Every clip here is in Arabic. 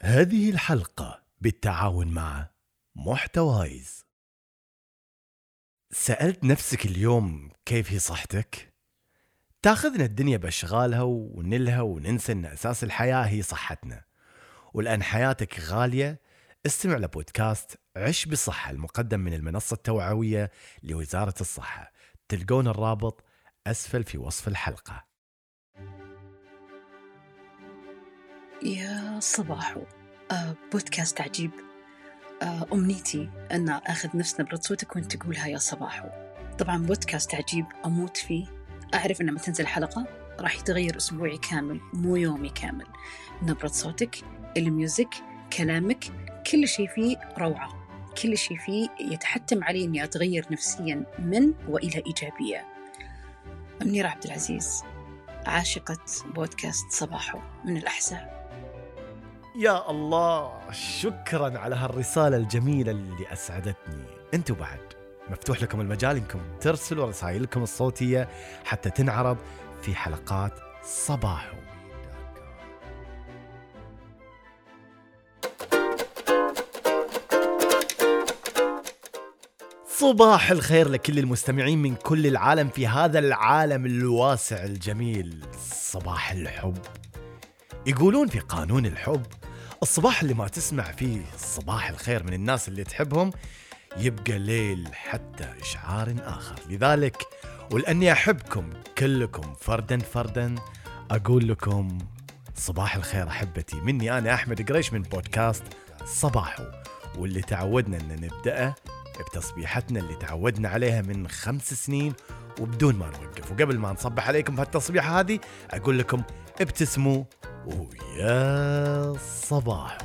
هذه الحلقة بالتعاون مع محتوايز. سألت نفسك اليوم كيف هي صحتك؟ تأخذنا الدنيا بأشغالها ونلها وننسى أن أساس الحياة هي صحتنا. ولأن حياتك غالية؟ استمع لبودكاست عش بصحة المقدم من المنصة التوعوية لوزارة الصحة. تلقون الرابط أسفل في وصف الحلقة. يا صباحو آه بودكاست عجيب. آه أمنيتي أن أخذ نفس نبرة صوتك وأنت تقولها يا صباحو طبعا بودكاست عجيب أموت فيه. أعرف أن لما تنزل حلقة راح يتغير أسبوعي كامل مو يومي كامل. نبرة صوتك الميوزك كلامك كل شيء فيه روعة. كل شيء فيه يتحتم علي أني أتغير نفسيا من وإلى إيجابية. منيرة عبد العزيز عاشقة بودكاست صباحو من الأحساء. يا الله. شكرا على هالرسالة الجميلة اللي أسعدتني. أنتوا بعد. مفتوح لكم المجال إنكم ترسلوا رسائلكم الصوتية حتى تنعرض في حلقات صباحو. صباح الخير لكل المستمعين من كل العالم في هذا العالم الواسع الجميل صباح الحب. يقولون في قانون الحب الصباح اللي ما تسمع فيه صباح الخير من الناس اللي تحبهم يبقى ليل حتى إشعار آخر. لذلك ولأني أحبكم كلكم فردا فردا أقول لكم صباح الخير أحبتي. مني أنا أحمد قريش من بودكاست صباحو واللي تعودنا أن نبدأه بتصبيحتنا اللي تعودنا عليها من خمس سنين وبدون ما نوقف. وقبل ما نصبح عليكم بهالتصبيحة هذه أقول لكم ابتسموا ويا صباح.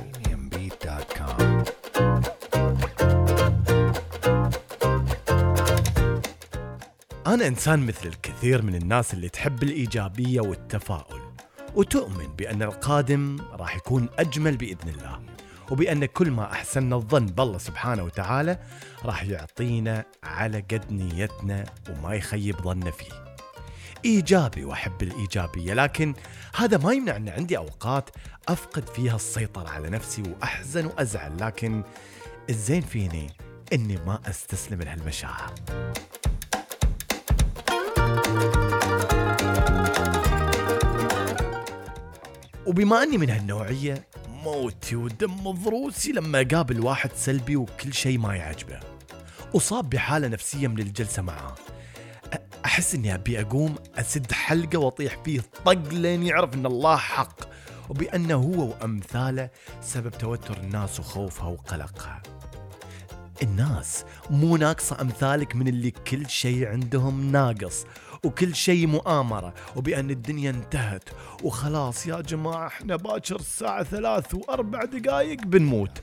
أنا إنسان مثل الكثير من الناس اللي تحب الإيجابية والتفاؤل وتؤمن بأن القادم راح يكون أجمل بإذن الله وبأن كل ما أحسننا الظن بالله سبحانه وتعالى راح يعطينا على قد نيتنا وما يخيب ظننا فيه. إيجابي وأحب الإيجابية لكن هذا ما يمنع إن عندي أوقات أفقد فيها السيطرة على نفسي وأحزن وأزعل لكن الزين فيني إني ما أستسلم لهالمشاعر. وبما إني من هالنوعية موتي ودم ضروسي لما أقابل واحد سلبي وكل شيء ما يعجبه اصاب بحالة نفسية من الجلسة معاه أحس إني أبي أقوم أسد حلقة وأطيح فيه طق لين يعرف إن الله حق وبأنه هو وأمثاله سبب توتر الناس وخوفها وقلقها. الناس مو ناقصة أمثالك من اللي كل شيء عندهم ناقص وكل شيء مؤامرة وبأن الدنيا انتهت وخلاص يا جماعة إحنا باكر الساعة ثلاث وأربع دقائق بنموت.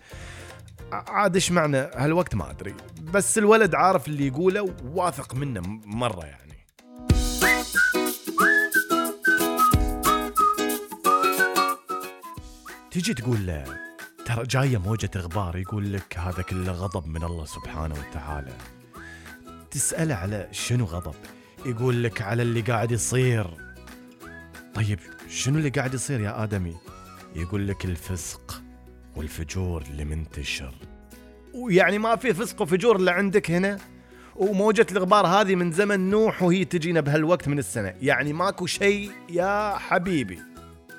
عاد إيش معنى هالوقت ما أدري بس الولد عارف اللي يقوله واثق منه مرة يعني تيجي تقول له ترى جاية موجة غبار يقول لك هذا كله غضب من الله سبحانه وتعالى. تسأله على شنو غضب؟ يقول لك على اللي قاعد يصير. طيب شنو اللي قاعد يصير يا آدمي؟ يقول لك الفسق والفجور اللي منتشر. ويعني ما في فسق وفجور إلا عندك هنا. وموجة الغبار هذه من زمن نوح وهي تجينا بهالوقت من السنة. يعني ماكو شيء يا حبيبي.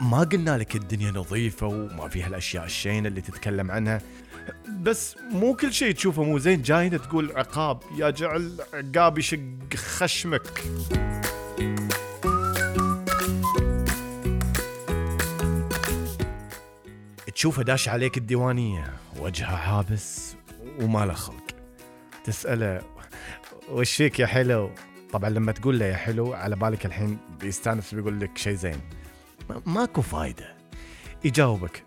ما قلنا لك الدنيا نظيفة وما فيها الأشياء الشينة اللي تتكلم عنها بس مو كل شيء تشوفه مو زين. جاينا تقول عقاب يا جعل عقاب يشق خشمك. تشوفه داش عليك الديوانية وجهه عابس وما له خلق. تسأله وش فيك يا حلو؟ طبعا لما تقول له يا حلو على بالك الحين بيستانس بيقول لك شيء زين. ماكو فايدة. يجاوبك.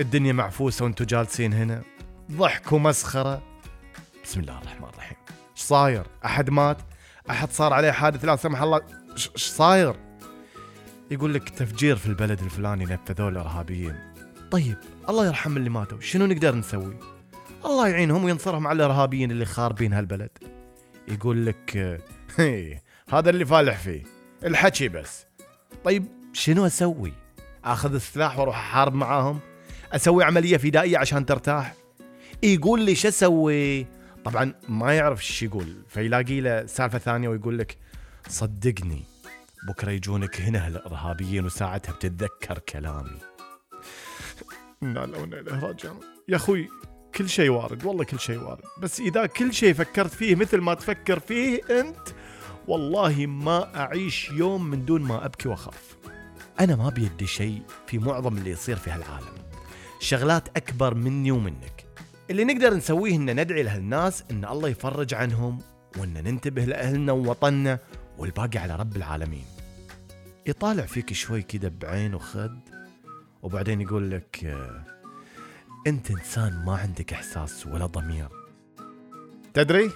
الدنيا معفوسة وانتو جالسين هنا. ضحك ومسخرة. بسم الله الرحمن الرحيم. إيش صاير؟ أحد مات؟ أحد صار عليه حادث؟ لا سمح الله. إيش صاير؟ يقول لك تفجير في البلد الفلاني نفذوه الارهابيين طيب الله يرحم اللي ماتوا. شنو نقدر نسوي؟ الله يعينهم وينصرهم على الإرهابيين اللي خاربين هالبلد. يقول لك هي هذا اللي فالح فيه. الحكي بس. طيب شنو أسوي؟ أخذ السلاح وأروح أحارب معاهم؟ أسوي عملية فدائية عشان ترتاح. يقول لي شو أسوي؟ طبعا ما يعرف إيش يقول فيلاقي له سالفة ثانية ويقول لك صدقني بكرة يجونك هنا الإرهابيين وساعتها بتتذكر كلامي. لا لا وإنا إليه راجعون يا أخوي كل شيء وارد والله كل شيء وارد. بس إذا كل شيء فكرت فيه مثل ما تفكر فيه أنت والله ما أعيش يوم من دون ما أبكي وأخاف. أنا ما بيدي شيء في معظم اللي يصير في هالعالم. شغلات أكبر مني ومنك. اللي نقدر نسويه ان ندعي لهالناس إن الله يفرج عنهم وإن ننتبه لأهلنا ووطننا والباقي على رب العالمين. يطالع فيك شوي كده بعين وخد وبعدين يقول لك أنت إنسان ما عندك إحساس ولا ضمير. تدري؟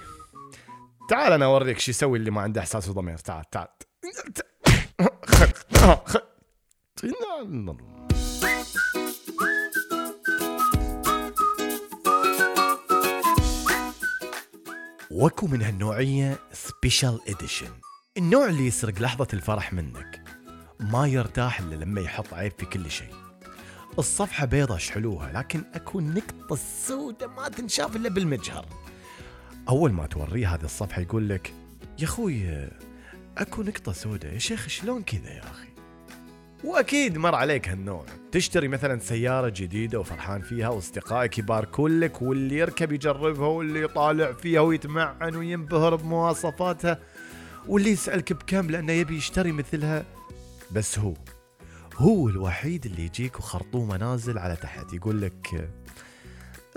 تعال أنا أوريك شو يسوي اللي ما عنده إحساس وضمير. تعال تعال. خد خد وكو من هالنوعية special edition النوع اللي يسرق لحظة الفرح منك. ما يرتاح إلا لما يحط عيب في كل شيء. الصفحة بيضة حلوها لكن أكو نقطة سودة ما تنشاف إلا بالمجهر. أول ما توريه هذه الصفحة يقول لك يا أخوي أكو نقطة سودة يا شيخ شلون كذا يا أخي؟ وأكيد مر عليك هالنوع. تشتري مثلا سيارة جديدة وفرحان فيها واصدقائك يباركون لك واللي يركب يجربها واللي يطالع فيها ويتمعن وينبهر بمواصفاتها واللي يسألك بكم لأنه يبي يشتري مثلها. بس هو هو الوحيد اللي يجيك وخرطومه نازل على تحت. يقول لك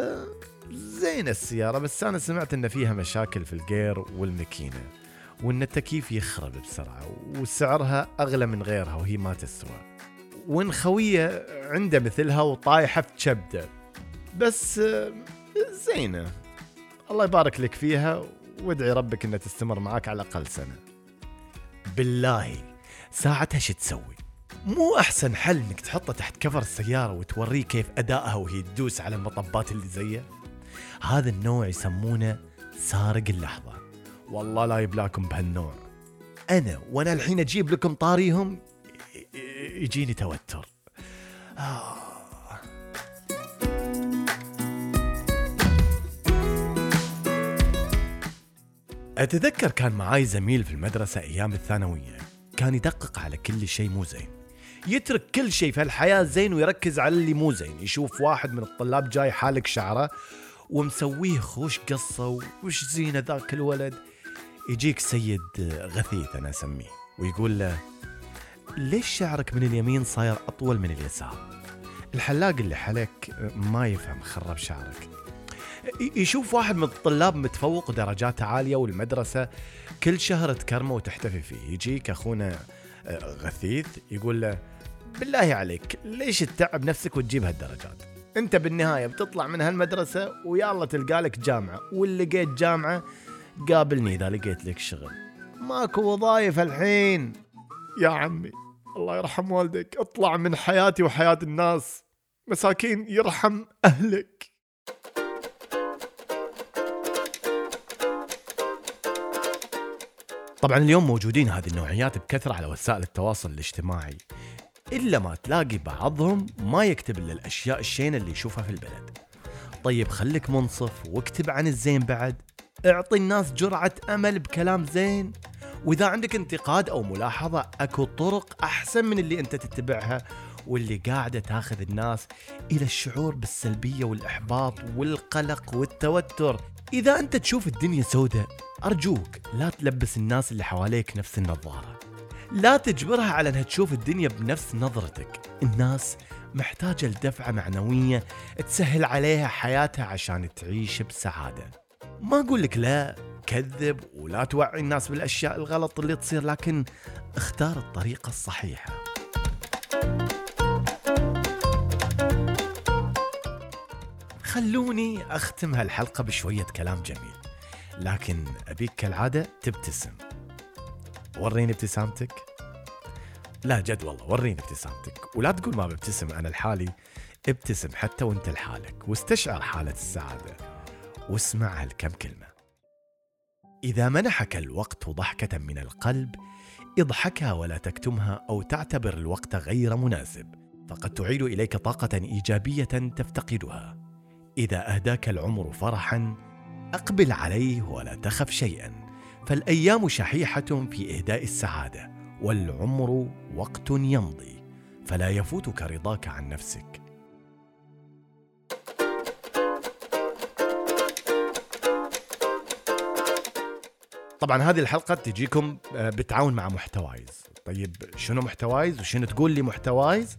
آه زين السيارة بس أنا سمعت إن فيها مشاكل في الجير والماكينة. وإن التكييف يخرب بسرعة وسعرها أغلى من غيرها وهي ما تسوى. وإن خوية عنده مثلها وطايحة في كبدة. بس زينة. الله يبارك لك فيها وادعي ربك إنها تستمر معاك على الأقل سنة. بالله ساعتها شو تسوي؟ مو أحسن حل إنك تحطه تحت كفر السيارة وتوريه كيف أدائها وهي تدوس على المطبات اللي زيه؟ هذا النوع يسمونه سارق اللحظة. والله لا يبلاكم بهالنوع. أنا وأنا الحين أجيب لكم طاريهم يجيني توتر. آه. أتذكر كان معاي زميل في المدرسة أيام الثانوية. كان يدقق على كل شيء مو زين. يترك كل شيء في الحياة زين ويركز على اللي مو زين. يشوف واحد من الطلاب جاي حالق شعره ومسويه خوش قصة وش زينة ذاك الولد؟ يجيك سيد غثيث أنا أسميه ويقول له ليش شعرك من اليمين صاير أطول من اليسار؟ الحلاق اللي حلك ما يفهم خرب شعرك. يشوف واحد من الطلاب متفوق ودرجاته عالية والمدرسة كل شهر تكرمه وتحتفي فيه. يجيك أخونا آه، غثيث يقول له بالله عليك ليش تتعب نفسك وتجيب هالدرجات؟ أنت بالنهاية بتطلع من هالمدرسة ويلا تلقى لك جامعة واللي لقيت جامعة قابلني إذا لقيت لك شغل. ماكو وظايف الحين. يا عمي الله يرحم والديك اطلع من حياتي وحياة الناس. مساكين يرحم أهلك. طبعا اليوم موجودين هذه النوعيات بكثرة على وسائل التواصل الاجتماعي. إلا ما تلاقي بعضهم ما يكتب إلا الأشياء الشينة اللي يشوفها في البلد. طيب خليك منصف واكتب عن الزين بعد. اعطي الناس جرعة أمل بكلام زين. وإذا عندك انتقاد أو ملاحظة أكو طرق أحسن من اللي أنت تتبعها واللي قاعدة تاخذ الناس إلى الشعور بالسلبية والإحباط والقلق والتوتر. إذا أنت تشوف الدنيا سوداء أرجوك لا تلبس الناس اللي حواليك نفس النظارة. لا تجبرها على أنها تشوف الدنيا بنفس نظرتك. الناس محتاجة لدفعة معنوية تسهل عليها حياتها عشان تعيش بسعادة. ما أقول لك لا كذب ولا توعي الناس بالأشياء الغلط اللي تصير لكن اختار الطريقة الصحيحة. خلوني أختم هالحلقة بشوية كلام جميل لكن أبيك كالعادة تبتسم. وريني ابتسامتك. لا جد والله وريني ابتسامتك. ولا تقول ما ببتسم أنا لحالي ابتسم حتى وأنت لحالك واستشعر حالة السعادة. واسمع هالكم كلمة. إذا منحك الوقت ضحكة من القلب اضحكها ولا تكتمها أو تعتبر الوقت غير مناسب فقد تعيد إليك طاقة إيجابية تفتقدها. إذا أهداك العمر فرحا أقبل عليه ولا تخف شيئا فالأيام شحيحة في إهداء السعادة والعمر وقت يمضي فلا يفوتك رضاك عن نفسك. طبعا هذه الحلقة تجيكم آه، بالتعاون مع محتوايز. طيب شنو محتوايز وشنو تقول لي محتوايز؟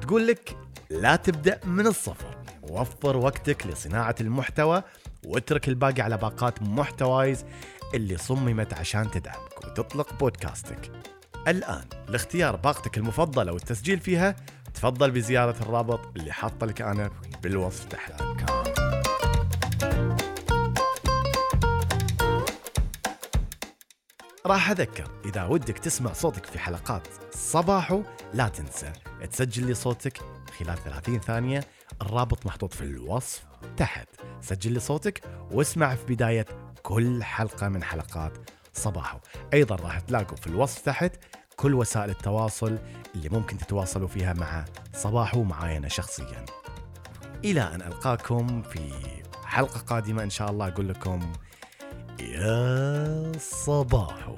تقول لك لا تبدأ من الصفر. وفر وقتك لصناعة المحتوى واترك الباقي على باقات محتوايز اللي صممت عشان تدعمك وتطلق بودكاستك. الآن لاختيار باقتك المفضلة والتسجيل فيها تفضل بزيارة الرابط اللي حاطه لك أنا بالوصف تحت. راح أذكر إذا ودك تسمع صوتك في حلقات صباحو لا تنسى تسجل لي صوتك خلال 30 ثانية الرابط محطوط في الوصف تحت. سجل لي صوتك واسمع في بداية كل حلقة من حلقات صباحو أيضا راح تلاقوا في الوصف تحت كل وسائل التواصل اللي ممكن تتواصلوا فيها مع صباحو معاي أنا شخصيا. إلى أن ألقاكم في حلقة قادمة إن شاء الله أقول لكم يا صباحو